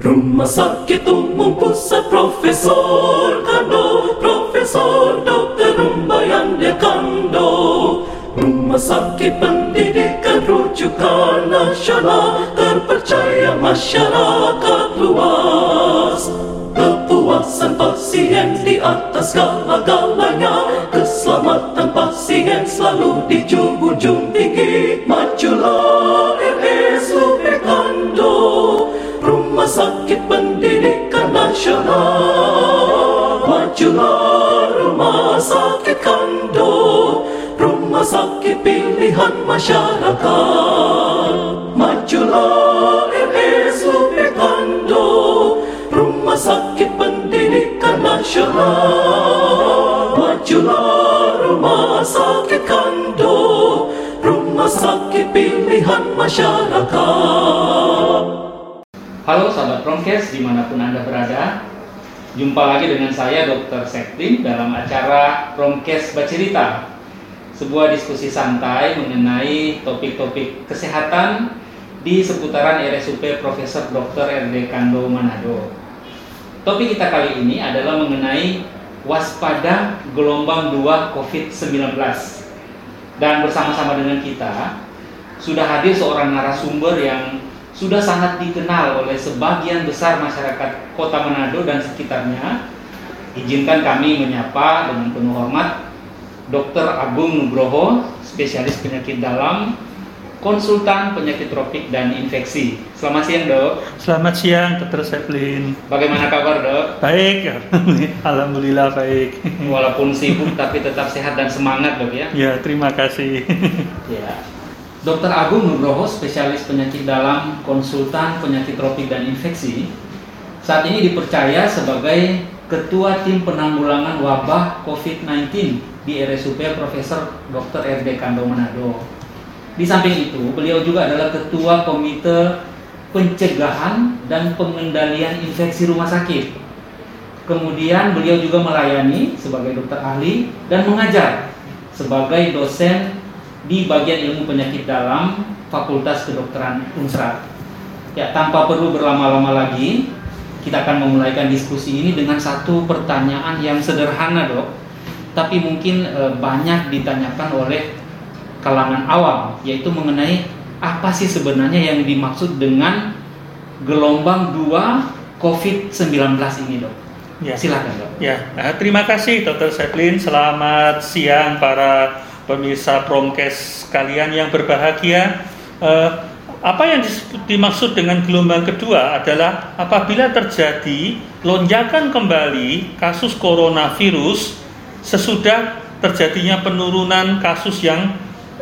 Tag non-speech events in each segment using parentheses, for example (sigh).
Rumah Sakit Umum Pusat Profesor Kando Profesor Dr. Rumbayan Kando Rumah Sakit Pendidikan Rujukan Nasional Terpercaya masyarakat luas Kepuasan pasien di atas segala-galanya pasien selalu dijunjung tinggi. Majulah RSUP Kando Rumah Sakit Pendidikan Nasional. Majulah Rumah Sakit Kando. Rumah Sakit Pilihan Masyarakat. Majulah RSUP Kando Rumah Sakit Pendidikan Nasional Sakit Kando Rumah Sakit Pilihan Masyarakat Halo sahabat Promkes di mana pun Anda berada Jumpa lagi dengan saya Dr. Sektin dalam acara Promkes Bercerita Sebuah diskusi santai mengenai topik-topik kesehatan di seputaran RSUP Profesor Dr. RD Kando Manado Topik kita kali ini adalah mengenai waspada gelombang 2 COVID-19 Dan bersama-sama dengan kita sudah hadir seorang narasumber yang sudah sangat dikenal oleh sebagian besar masyarakat Kota Manado dan sekitarnya. Izinkan kami menyapa dengan penuh hormat Dr. Agung Nugroho, spesialis penyakit dalam, konsultan penyakit tropik dan infeksi. Selamat siang, Dok. Selamat siang, Dr. Seplin. Bagaimana kabar, Dok? Baik, (laughs) alhamdulillah baik. Walaupun sibuk tapi tetap sehat dan semangat, Dok ya. Ya, terima kasih. (laughs) Ya. Dr. Agung Nugroho, spesialis penyakit dalam, konsultan penyakit tropik dan infeksi, saat ini dipercaya sebagai Ketua Tim Penanggulangan Wabah COVID-19 di RSUP Profesor Dr. RD Kando Manado. Di samping itu, beliau juga adalah Ketua Komite Pencegahan dan Pengendalian Infeksi Rumah Sakit. Kemudian beliau juga melayani sebagai dokter ahli dan mengajar sebagai dosen di bagian ilmu penyakit dalam Fakultas Kedokteran Unsrat. Ya, tanpa perlu berlama-lama lagi, kita akan memulaikan diskusi ini dengan satu pertanyaan yang sederhana, Dok. Tapi mungkin e, banyak ditanyakan oleh kalangan awam, yaitu mengenai apa sih sebenarnya yang dimaksud dengan gelombang 2 COVID-19 ini, Dok. Ya. Silakan, Dok. Ya, nah, terima kasih Dr. Seplin. Selamat siang para pemirsa Promkes kalian yang berbahagia. Eh, apa yang dimaksud dengan gelombang kedua adalah apabila terjadi lonjakan kembali kasus coronavirus sesudah terjadinya penurunan kasus yang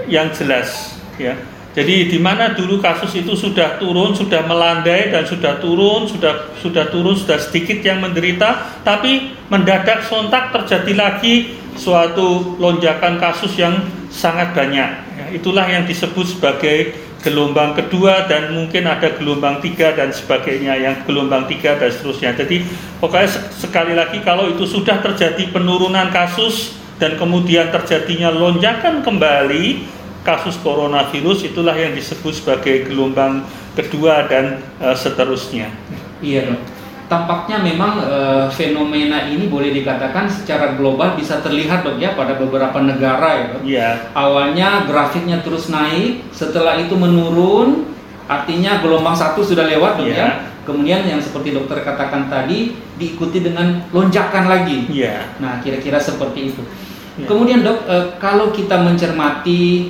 yang jelas ya. Jadi di mana dulu kasus itu sudah turun, sudah melandai dan sudah turun, sudah sudah turun, sudah sedikit yang menderita, tapi mendadak sontak terjadi lagi suatu lonjakan kasus yang sangat banyak. Ya, itulah yang disebut sebagai gelombang kedua dan mungkin ada gelombang tiga dan sebagainya yang gelombang tiga dan seterusnya. Jadi pokoknya sekali lagi kalau itu sudah terjadi penurunan kasus dan kemudian terjadinya lonjakan kembali kasus coronavirus itulah yang disebut sebagai gelombang kedua dan uh, seterusnya. Iya dok. Tampaknya memang e, fenomena ini boleh dikatakan secara global bisa terlihat dok ya pada beberapa negara ya dok. Iya. Awalnya grafiknya terus naik, setelah itu menurun, artinya gelombang satu sudah lewat dok Iya. ya. Kemudian yang seperti dokter katakan tadi diikuti dengan lonjakan lagi. Iya. Nah kira-kira seperti itu. Iya. Kemudian dok, e, kalau kita mencermati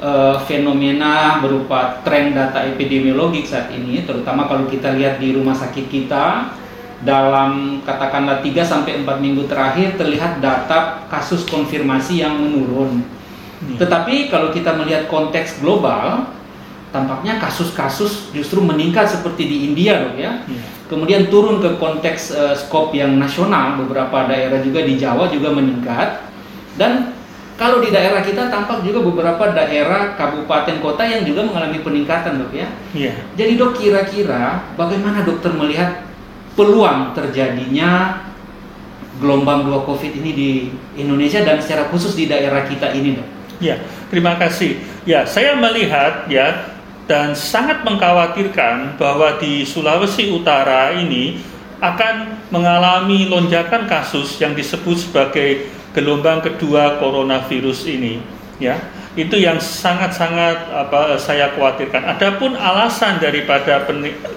eh, fenomena berupa tren data epidemiologik saat ini, terutama kalau kita lihat di rumah sakit kita dalam katakanlah 3 sampai 4 minggu terakhir terlihat data kasus konfirmasi yang menurun. Hmm. Tetapi kalau kita melihat konteks global, tampaknya kasus-kasus justru meningkat seperti di India, dok ya. Iya. Kemudian turun ke konteks eh, skop yang nasional, beberapa daerah juga di Jawa juga meningkat. Dan kalau di daerah kita tampak juga beberapa daerah kabupaten kota yang juga mengalami peningkatan, dok ya. Iya. Jadi dok kira-kira bagaimana dokter melihat peluang terjadinya gelombang 2 COVID ini di Indonesia dan secara khusus di daerah kita ini, dok? Ya, terima kasih. Ya, saya melihat ya dan sangat mengkhawatirkan bahwa di Sulawesi Utara ini akan mengalami lonjakan kasus yang disebut sebagai gelombang kedua coronavirus ini ya itu yang sangat-sangat apa saya khawatirkan. Adapun alasan daripada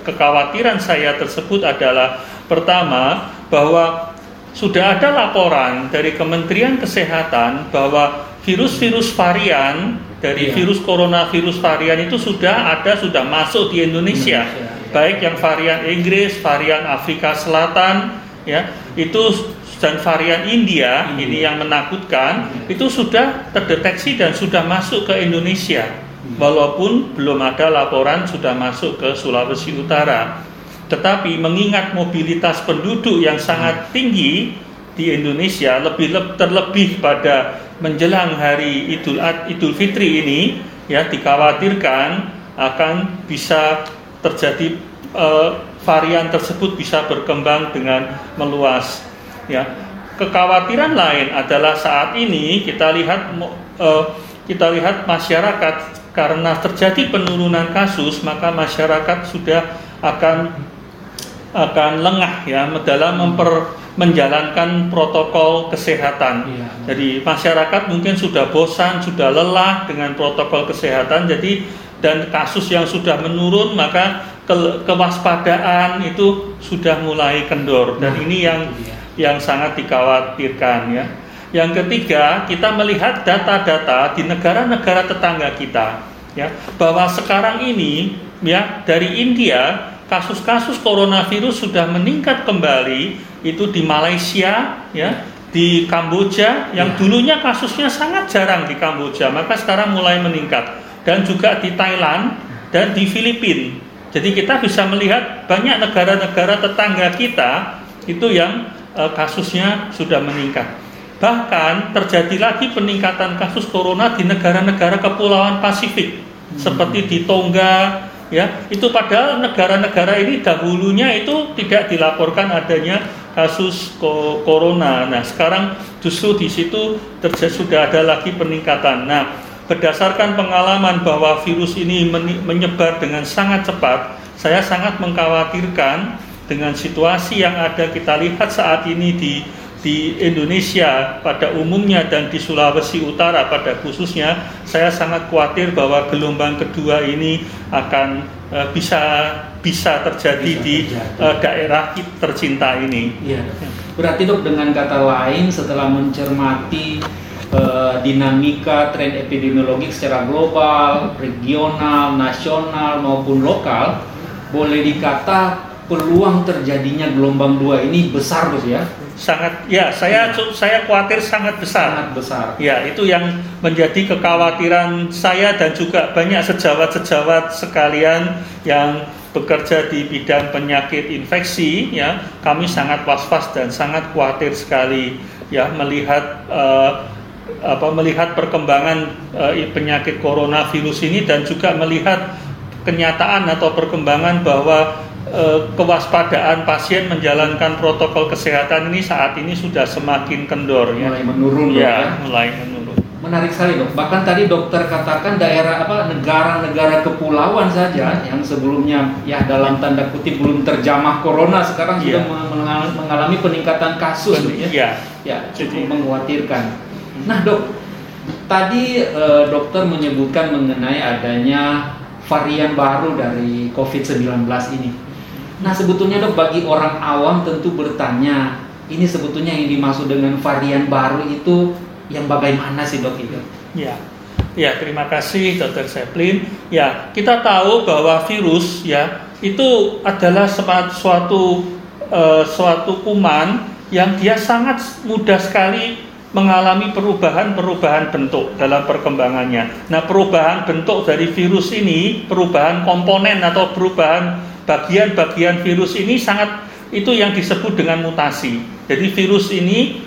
kekhawatiran saya tersebut adalah pertama bahwa sudah ada laporan dari Kementerian Kesehatan bahwa virus-virus varian dari ya. virus coronavirus varian itu sudah ada sudah masuk di Indonesia. Indonesia ya. Baik yang varian Inggris, varian Afrika Selatan ya, itu dan varian India hmm. ini yang menakutkan hmm. itu sudah terdeteksi dan sudah masuk ke Indonesia hmm. walaupun belum ada laporan sudah masuk ke Sulawesi Utara tetapi mengingat mobilitas penduduk yang sangat hmm. tinggi di Indonesia lebih terlebih pada menjelang hari Idul Idul Fitri ini ya dikhawatirkan akan bisa terjadi uh, varian tersebut bisa berkembang dengan meluas ya kekhawatiran lain adalah saat ini kita lihat uh, kita lihat masyarakat karena terjadi penurunan kasus maka masyarakat sudah akan akan lengah ya dalam memper menjalankan protokol kesehatan. Iya. Jadi masyarakat mungkin sudah bosan, sudah lelah dengan protokol kesehatan. Jadi dan kasus yang sudah menurun maka ke, kewaspadaan itu sudah mulai kendor dan nah, ini yang iya yang sangat dikhawatirkan ya. Yang ketiga, kita melihat data-data di negara-negara tetangga kita ya, bahwa sekarang ini ya dari India kasus-kasus coronavirus sudah meningkat kembali itu di Malaysia ya, di Kamboja yang ya. dulunya kasusnya sangat jarang di Kamboja, maka sekarang mulai meningkat dan juga di Thailand dan di Filipina. Jadi kita bisa melihat banyak negara-negara tetangga kita itu yang Eh, kasusnya sudah meningkat. Bahkan terjadi lagi peningkatan kasus corona di negara-negara kepulauan Pasifik hmm. seperti di Tonga ya. Itu padahal negara-negara ini dahulunya itu tidak dilaporkan adanya kasus corona. Nah, sekarang justru di situ terjadi sudah ada lagi peningkatan. Nah, berdasarkan pengalaman bahwa virus ini menyebar dengan sangat cepat, saya sangat mengkhawatirkan dengan situasi yang ada kita lihat saat ini di di Indonesia pada umumnya dan di Sulawesi Utara pada khususnya saya sangat khawatir bahwa gelombang kedua ini akan uh, bisa bisa terjadi bisa di Uh, daerah tercinta ini. Ya. Berarti dok dengan kata lain setelah mencermati uh, dinamika tren epidemiologi secara global, regional, nasional maupun lokal boleh dikata peluang terjadinya gelombang dua ini besar bos ya? Sangat ya saya ya. saya khawatir sangat besar. Sangat besar. Ya itu yang menjadi kekhawatiran saya dan juga banyak sejawat-sejawat sekalian yang bekerja di bidang penyakit infeksi ya. Kami sangat was-was dan sangat khawatir sekali ya melihat uh, apa melihat perkembangan uh, penyakit coronavirus ini dan juga melihat kenyataan atau perkembangan bahwa kewaspadaan pasien menjalankan protokol kesehatan ini saat ini sudah semakin kendor ya. Mulai menurun ya, ya. mulai menurun. Menarik sekali dok. Bahkan tadi dokter katakan daerah apa negara-negara kepulauan saja yang sebelumnya ya dalam tanda kutip belum terjamah corona sekarang ya. sudah mengalami peningkatan kasus Ben, ya. Ya, cukup mengkhawatirkan. Nah dok, tadi eh, dokter menyebutkan mengenai adanya varian baru dari COVID-19 ini. Nah sebetulnya dok bagi orang awam tentu bertanya ini sebetulnya yang dimaksud dengan varian baru itu yang bagaimana sih dok itu? Ya, ya terima kasih dokter Seplin. Ya kita tahu bahwa virus ya itu adalah suatu uh, suatu kuman yang dia sangat mudah sekali mengalami perubahan-perubahan bentuk dalam perkembangannya. Nah, perubahan bentuk dari virus ini, perubahan komponen atau perubahan bagian-bagian virus ini sangat itu yang disebut dengan mutasi. Jadi virus ini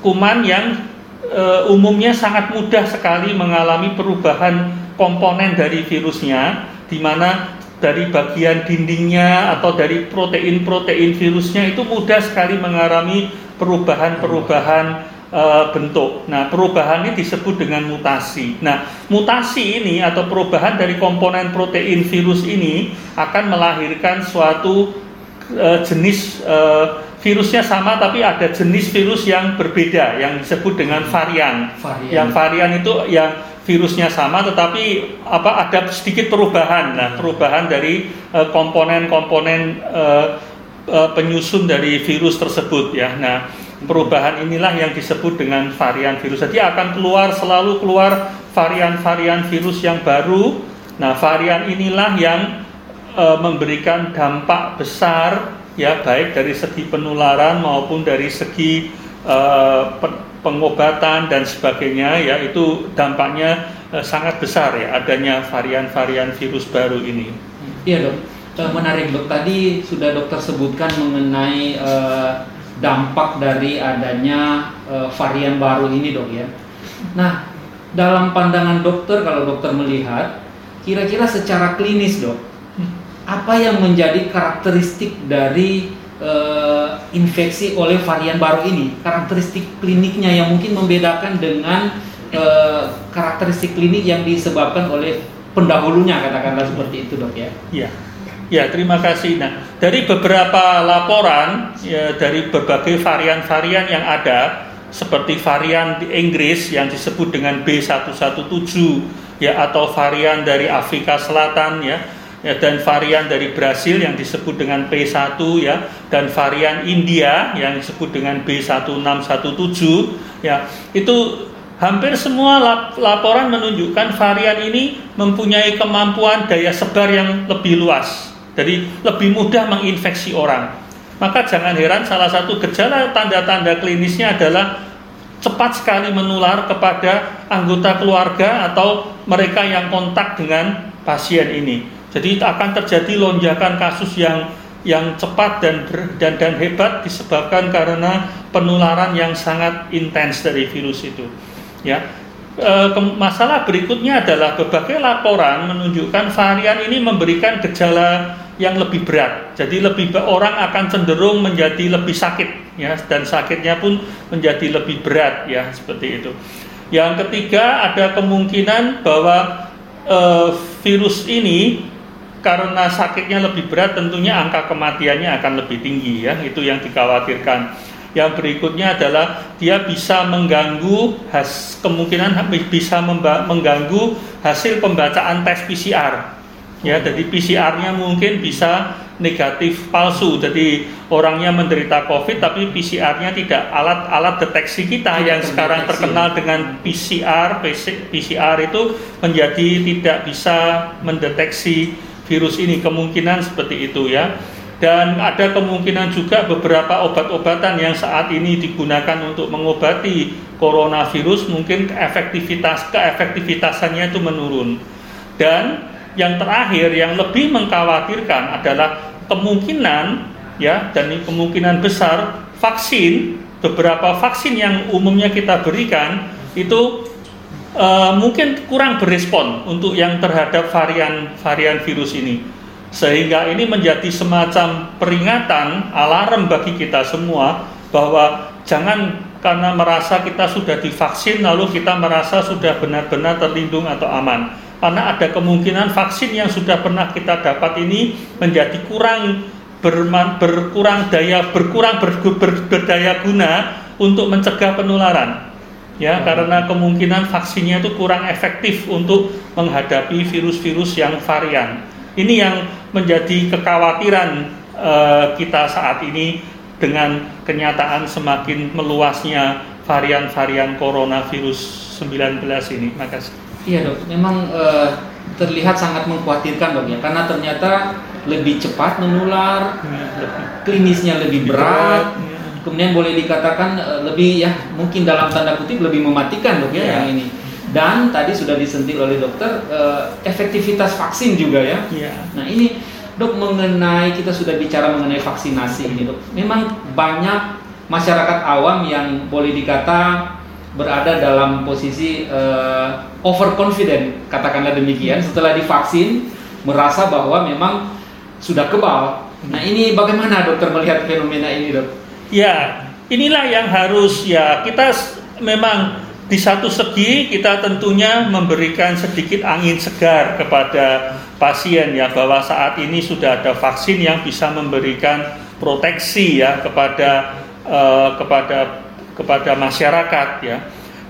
kuman yang e, umumnya sangat mudah sekali mengalami perubahan komponen dari virusnya di mana dari bagian dindingnya atau dari protein-protein virusnya itu mudah sekali mengalami perubahan-perubahan uh, bentuk. Nah, perubahan ini disebut dengan mutasi. Nah, mutasi ini atau perubahan dari komponen protein virus ini akan melahirkan suatu uh, jenis uh, virusnya sama tapi ada jenis virus yang berbeda yang disebut dengan varian. varian. Yang varian itu yang virusnya sama tetapi apa ada sedikit perubahan. Nah, perubahan dari komponen-komponen uh, uh, penyusun dari virus tersebut ya. Nah, perubahan inilah yang disebut dengan varian virus. Jadi akan keluar selalu keluar varian-varian virus yang baru. Nah, varian inilah yang e, memberikan dampak besar ya baik dari segi penularan maupun dari segi e, pengobatan dan sebagainya ya itu dampaknya e, sangat besar ya adanya varian-varian virus baru ini. Iya, Dok. Menarik, Dok. Tadi sudah dokter sebutkan mengenai uh, dampak dari adanya uh, varian baru ini dok ya. Nah dalam pandangan dokter kalau dokter melihat kira-kira secara klinis dok apa yang menjadi karakteristik dari uh, infeksi oleh varian baru ini karakteristik kliniknya yang mungkin membedakan dengan uh, karakteristik klinik yang disebabkan oleh pendahulunya katakanlah seperti itu dok ya. Iya. Ya, terima kasih. Nah, dari beberapa laporan ya, dari berbagai varian-varian yang ada, seperti varian di Inggris yang disebut dengan B117 ya atau varian dari Afrika Selatan ya, ya dan varian dari Brasil yang disebut dengan P1 ya dan varian India yang disebut dengan B1617 ya itu hampir semua laporan menunjukkan varian ini mempunyai kemampuan daya sebar yang lebih luas jadi lebih mudah menginfeksi orang. Maka jangan heran salah satu gejala tanda-tanda klinisnya adalah cepat sekali menular kepada anggota keluarga atau mereka yang kontak dengan pasien ini. Jadi akan terjadi lonjakan kasus yang yang cepat dan dan dan hebat disebabkan karena penularan yang sangat intens dari virus itu. Ya, e, masalah berikutnya adalah berbagai laporan menunjukkan varian ini memberikan gejala yang lebih berat. Jadi lebih orang akan cenderung menjadi lebih sakit ya dan sakitnya pun menjadi lebih berat ya seperti itu. Yang ketiga ada kemungkinan bahwa e, virus ini karena sakitnya lebih berat tentunya angka kematiannya akan lebih tinggi ya itu yang dikhawatirkan. Yang berikutnya adalah dia bisa mengganggu has, kemungkinan bisa mengganggu hasil pembacaan tes PCR ya jadi PCR-nya mungkin bisa negatif palsu. Jadi orangnya menderita COVID tapi PCR-nya tidak. Alat-alat deteksi kita yang sekarang terkenal dengan PCR PCR itu menjadi tidak bisa mendeteksi virus ini kemungkinan seperti itu ya. Dan ada kemungkinan juga beberapa obat-obatan yang saat ini digunakan untuk mengobati coronavirus mungkin efektivitas keefektivitasannya itu menurun. Dan yang terakhir yang lebih mengkhawatirkan adalah kemungkinan ya dan kemungkinan besar vaksin beberapa vaksin yang umumnya kita berikan itu uh, mungkin kurang berespon untuk yang terhadap varian varian virus ini. Sehingga ini menjadi semacam peringatan alarm bagi kita semua bahwa jangan karena merasa kita sudah divaksin lalu kita merasa sudah benar-benar terlindung atau aman karena ada kemungkinan vaksin yang sudah pernah kita dapat ini menjadi kurang berman, berkurang daya berkurang ber, ber, berdaya guna untuk mencegah penularan. Ya hmm. karena kemungkinan vaksinnya itu kurang efektif untuk menghadapi virus-virus yang varian. Ini yang menjadi kekhawatiran uh, kita saat ini dengan kenyataan semakin meluasnya varian-varian coronavirus 19 ini. Makasih Iya dok, memang uh, terlihat sangat mengkhawatirkan dok ya, karena ternyata lebih cepat menular, klinisnya lebih berat, kemudian boleh dikatakan uh, lebih ya mungkin dalam tanda kutip lebih mematikan dok ya, ya. yang ini. Dan tadi sudah disentil oleh dokter uh, efektivitas vaksin juga ya. ya. Nah ini dok mengenai kita sudah bicara mengenai vaksinasi ini dok, memang banyak masyarakat awam yang boleh dikata berada dalam posisi uh, overconfident katakanlah demikian setelah divaksin merasa bahwa memang sudah kebal. Nah ini bagaimana dokter melihat fenomena ini dok? Ya inilah yang harus ya kita memang di satu segi kita tentunya memberikan sedikit angin segar kepada pasien ya bahwa saat ini sudah ada vaksin yang bisa memberikan proteksi ya kepada uh, kepada kepada masyarakat ya.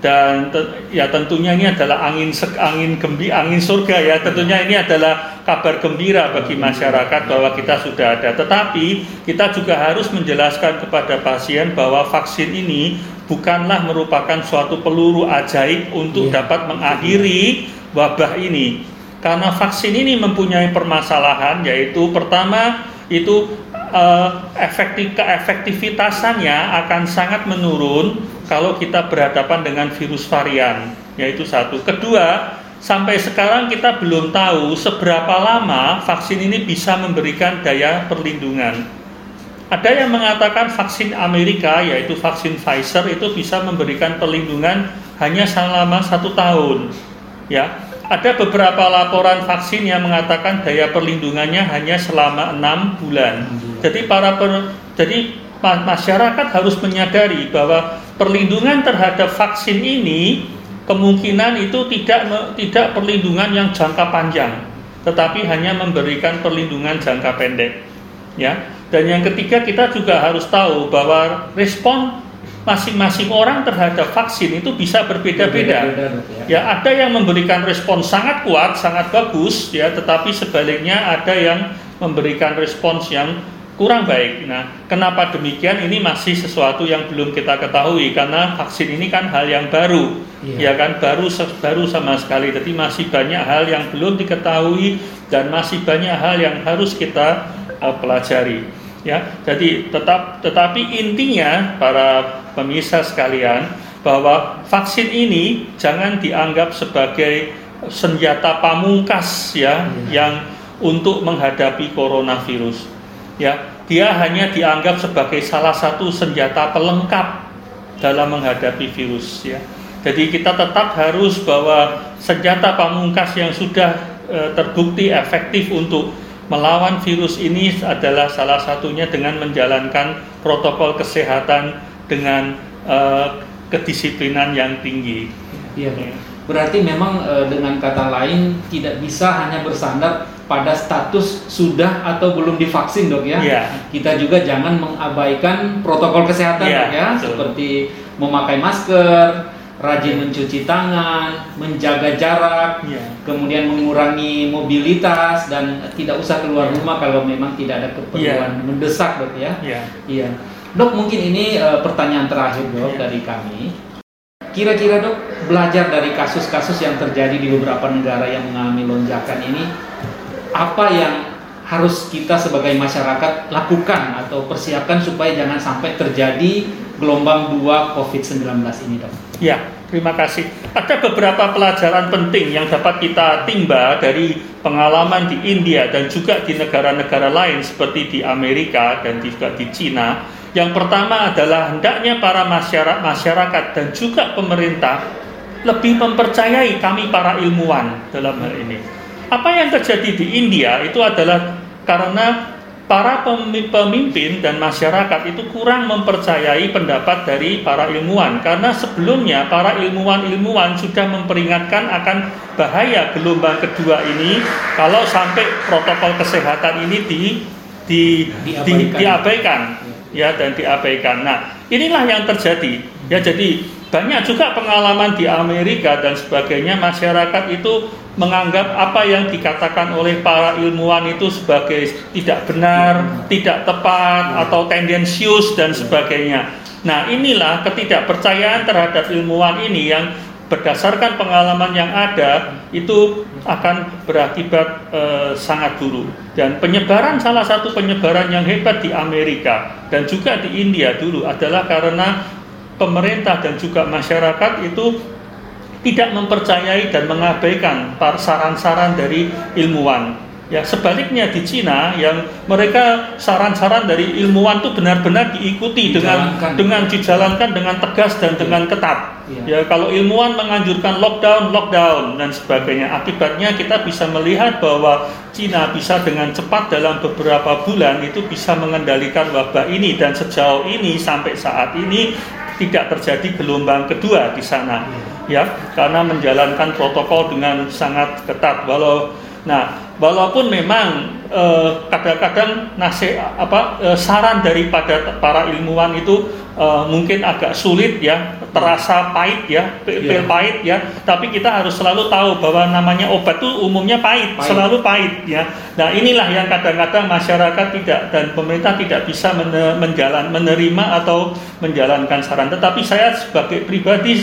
Dan te, ya tentunya ini adalah angin angin gembi angin surga ya. Tentunya ini adalah kabar gembira bagi masyarakat bahwa kita sudah ada. Tetapi kita juga harus menjelaskan kepada pasien bahwa vaksin ini bukanlah merupakan suatu peluru ajaib untuk yeah. dapat mengakhiri wabah ini. Karena vaksin ini mempunyai permasalahan yaitu pertama itu uh, efektif keefektivitasannya akan sangat menurun kalau kita berhadapan dengan virus varian, yaitu satu. Kedua, sampai sekarang kita belum tahu seberapa lama vaksin ini bisa memberikan daya perlindungan. Ada yang mengatakan vaksin Amerika, yaitu vaksin Pfizer, itu bisa memberikan perlindungan hanya selama satu tahun. Ya, ada beberapa laporan vaksin yang mengatakan daya perlindungannya hanya selama enam bulan. Jadi para per, jadi masyarakat harus menyadari bahwa perlindungan terhadap vaksin ini kemungkinan itu tidak tidak perlindungan yang jangka panjang, tetapi hanya memberikan perlindungan jangka pendek. Ya. Dan yang ketiga kita juga harus tahu bahwa respon masing-masing orang terhadap vaksin itu bisa berbeda-beda. Ya. ya, ada yang memberikan respon sangat kuat, sangat bagus, ya, tetapi sebaliknya ada yang memberikan respons yang kurang baik. Nah, kenapa demikian? Ini masih sesuatu yang belum kita ketahui karena vaksin ini kan hal yang baru, yeah. ya kan baru baru sama sekali. Jadi masih banyak hal yang belum diketahui dan masih banyak hal yang harus kita uh, pelajari. Ya, jadi tetap tetapi intinya para pemirsa sekalian bahwa vaksin ini jangan dianggap sebagai senjata pamungkas ya yeah. yang untuk menghadapi coronavirus ya dia hanya dianggap sebagai salah satu senjata pelengkap dalam menghadapi virus ya jadi kita tetap harus bahwa senjata pamungkas yang sudah e, terbukti efektif untuk melawan virus ini adalah salah satunya dengan menjalankan protokol kesehatan dengan e, kedisiplinan yang tinggi. Iya, berarti memang e, dengan kata lain tidak bisa hanya bersandar pada status sudah atau belum divaksin dok ya. Yeah. Kita juga jangan mengabaikan protokol kesehatan yeah, dok ya, betul. seperti memakai masker, rajin mencuci tangan, menjaga jarak, yeah. kemudian mengurangi mobilitas dan tidak usah keluar yeah. rumah kalau memang tidak ada keperluan yeah. mendesak dok ya. Iya. Yeah. Dok mungkin ini uh, pertanyaan terakhir dok yeah. dari kami. Kira-kira dok belajar dari kasus-kasus yang terjadi di beberapa negara yang mengalami lonjakan ini apa yang harus kita sebagai masyarakat lakukan atau persiapkan supaya jangan sampai terjadi gelombang 2 COVID-19 ini dok? Ya, terima kasih. Ada beberapa pelajaran penting yang dapat kita timba dari pengalaman di India dan juga di negara-negara lain seperti di Amerika dan juga di Cina. Yang pertama adalah hendaknya para masyarakat, masyarakat dan juga pemerintah lebih mempercayai kami para ilmuwan dalam hal ini apa yang terjadi di India itu adalah karena para pemimpin dan masyarakat itu kurang mempercayai pendapat dari para ilmuwan karena sebelumnya para ilmuwan-ilmuwan sudah memperingatkan akan bahaya gelombang kedua ini kalau sampai protokol kesehatan ini di di diabaikan, di, diabaikan ya dan diabaikan. Nah, inilah yang terjadi. Ya jadi banyak juga pengalaman di Amerika dan sebagainya masyarakat itu menganggap apa yang dikatakan oleh para ilmuwan itu sebagai tidak benar, tidak tepat atau tendensius dan sebagainya. Nah, inilah ketidakpercayaan terhadap ilmuwan ini yang berdasarkan pengalaman yang ada itu akan berakibat e, sangat buruk dan penyebaran salah satu penyebaran yang hebat di Amerika dan juga di India dulu adalah karena pemerintah dan juga masyarakat itu tidak mempercayai dan mengabaikan saran-saran dari ilmuwan. Ya, sebaliknya di Cina yang mereka saran-saran dari ilmuwan itu benar-benar diikuti dengan dengan dijalankan dengan tegas dan dengan ketat. Ya. ya, kalau ilmuwan menganjurkan lockdown, lockdown dan sebagainya. Akibatnya kita bisa melihat bahwa Cina bisa dengan cepat dalam beberapa bulan itu bisa mengendalikan wabah ini dan sejauh ini sampai saat ini tidak terjadi gelombang kedua di sana ya karena menjalankan protokol dengan sangat ketat walau nah walaupun memang eh, kadang-kadang nasi apa eh, saran daripada para ilmuwan itu eh, mungkin agak sulit ya terasa pahit ya pil Iya. pahit ya tapi kita harus selalu tahu bahwa namanya obat itu umumnya pahit, Pahit. selalu pahit ya nah inilah yang kadang-kadang masyarakat tidak dan pemerintah tidak bisa menjalan menerima atau menjalankan saran tetapi saya sebagai pribadi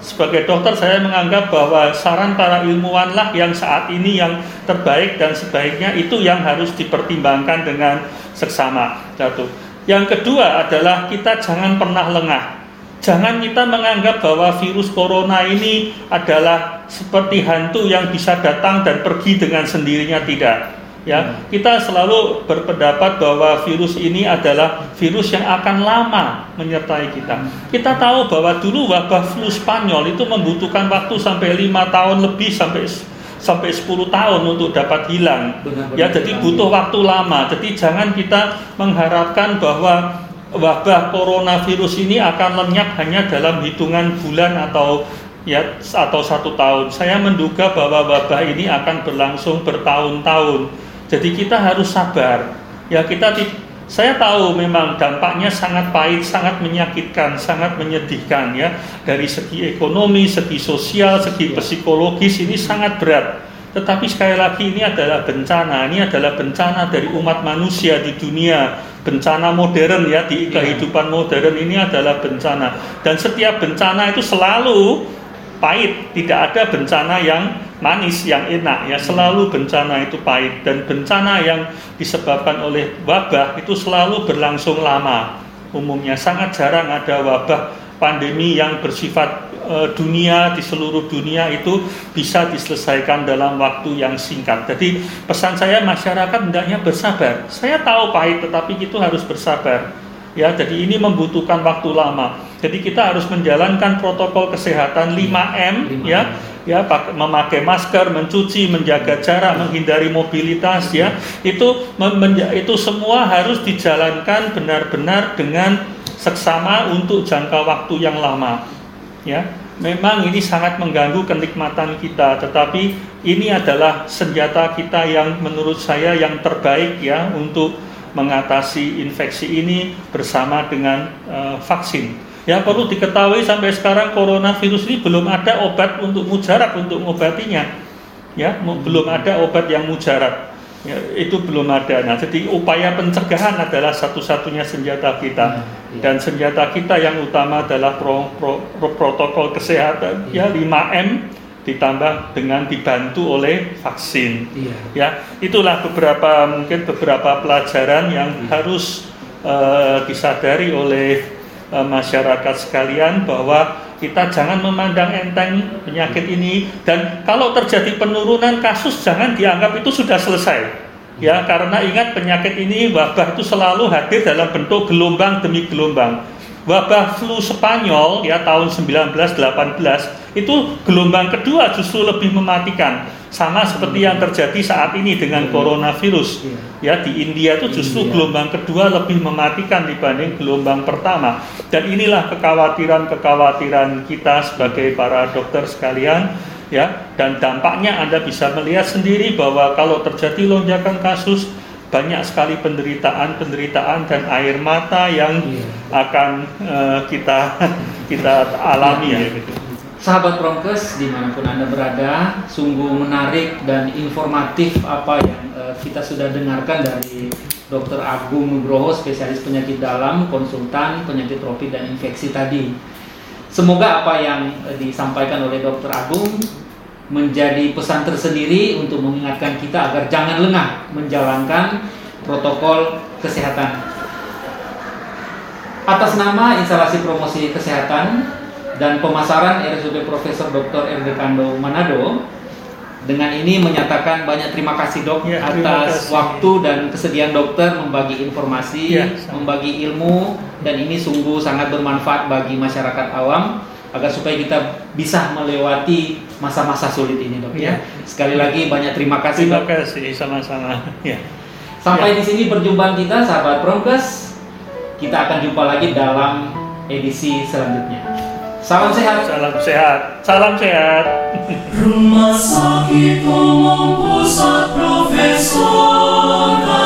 sebagai dokter saya menganggap bahwa saran para ilmuwan lah yang saat ini yang terbaik dan sebaiknya itu yang harus dipertimbangkan dengan seksama. Satu. Yang kedua adalah kita jangan pernah lengah. Jangan kita menganggap bahwa virus corona ini adalah seperti hantu yang bisa datang dan pergi dengan sendirinya tidak. Ya, kita selalu berpendapat bahwa virus ini adalah virus yang akan lama menyertai kita. Kita tahu bahwa dulu wabah flu Spanyol itu membutuhkan waktu sampai lima tahun lebih sampai sampai 10 tahun untuk dapat hilang. Benar-benar Ya, jadi hilang, butuh ya. waktu lama. Jadi jangan kita mengharapkan bahwa wabah coronavirus ini akan lenyap hanya dalam hitungan bulan atau ya atau satu tahun. Saya menduga bahwa wabah ini akan berlangsung bertahun-tahun. Jadi kita harus sabar. Ya kita saya tahu memang dampaknya sangat pahit, sangat menyakitkan, sangat menyedihkan ya. Dari segi ekonomi, segi sosial, segi Ya. psikologis ini sangat berat. Tetapi sekali lagi ini adalah bencana, ini adalah bencana dari umat manusia di dunia, bencana modern ya di Ya. kehidupan modern ini adalah bencana. Dan setiap bencana itu selalu pahit, tidak ada bencana yang manis, yang enak ya. Selalu bencana itu pahit dan bencana yang disebabkan oleh wabah itu selalu berlangsung lama. Umumnya sangat jarang ada wabah pandemi yang bersifat eh, dunia di seluruh dunia itu bisa diselesaikan dalam waktu yang singkat. Jadi pesan saya masyarakat hendaknya bersabar. Saya tahu pahit tetapi itu harus bersabar. Ya, jadi ini membutuhkan waktu lama. Jadi kita harus menjalankan protokol kesehatan 5M 5M. ya. Ya, memakai masker, mencuci, menjaga jarak, menghindari mobilitas ya. Itu mem- menja- itu semua harus dijalankan benar-benar dengan seksama untuk jangka waktu yang lama. Ya, memang ini sangat mengganggu kenikmatan kita, tetapi ini adalah senjata kita yang menurut saya yang terbaik ya untuk mengatasi infeksi ini bersama dengan eh, vaksin. Ya perlu diketahui sampai sekarang coronavirus ini belum ada obat untuk mujarab untuk mengobatinya. Ya, mu- belum ada obat yang mujarab. Ya, itu belum ada. Nah, jadi upaya pencegahan adalah satu-satunya senjata kita. Hmm, iya. Dan senjata kita yang utama adalah pro- pro- pro- protokol kesehatan ya 5M ditambah dengan dibantu oleh vaksin. Iya. Ya, itulah beberapa mungkin beberapa pelajaran yang harus eh, disadari oleh eh, masyarakat sekalian bahwa kita jangan memandang enteng penyakit ini dan kalau terjadi penurunan kasus jangan dianggap itu sudah selesai. Ya, karena ingat penyakit ini wabah itu selalu hadir dalam bentuk gelombang demi gelombang. Wabah flu Spanyol ya tahun 1918 itu gelombang kedua justru lebih mematikan. Sama seperti yang terjadi saat ini dengan coronavirus. Ya di India itu justru India. gelombang kedua lebih mematikan dibanding gelombang pertama. Dan inilah kekhawatiran-kekhawatiran kita sebagai para dokter sekalian ya. Dan dampaknya Anda bisa melihat sendiri bahwa kalau terjadi lonjakan kasus banyak sekali penderitaan-penderitaan dan air mata yang Iya. akan eh, kita (laughs) kita alami ya gitu. Sahabat Promkes di mana pun Anda berada, sungguh menarik dan informatif apa yang eh, kita sudah dengarkan dari Dr. Agung Nugroho, spesialis penyakit dalam, konsultan penyakit tropik dan infeksi tadi. Semoga apa yang eh, disampaikan oleh Dr. Agung menjadi pesan tersendiri untuk mengingatkan kita agar jangan lengah menjalankan protokol kesehatan. Atas nama instalasi promosi kesehatan dan pemasaran RSUD Profesor Dr. RD Kando Manado dengan ini menyatakan banyak terima kasih dok Ya, terima atas kasih. waktu dan kesediaan dokter membagi informasi, Ya, membagi ilmu dan ini sungguh sangat bermanfaat bagi masyarakat awam agar supaya kita bisa melewati masa-masa sulit ini dok ya. ya. Sekali lagi banyak terima kasih. Terima kasih sama-sama. (laughs) Ya. Sampai ya. di sini perjumpaan kita sahabat Promkes. Kita akan jumpa lagi dalam edisi selanjutnya. Salam sehat. Salam sehat. Salam sehat. (laughs) Rumah sakit umum pusat profesor dan.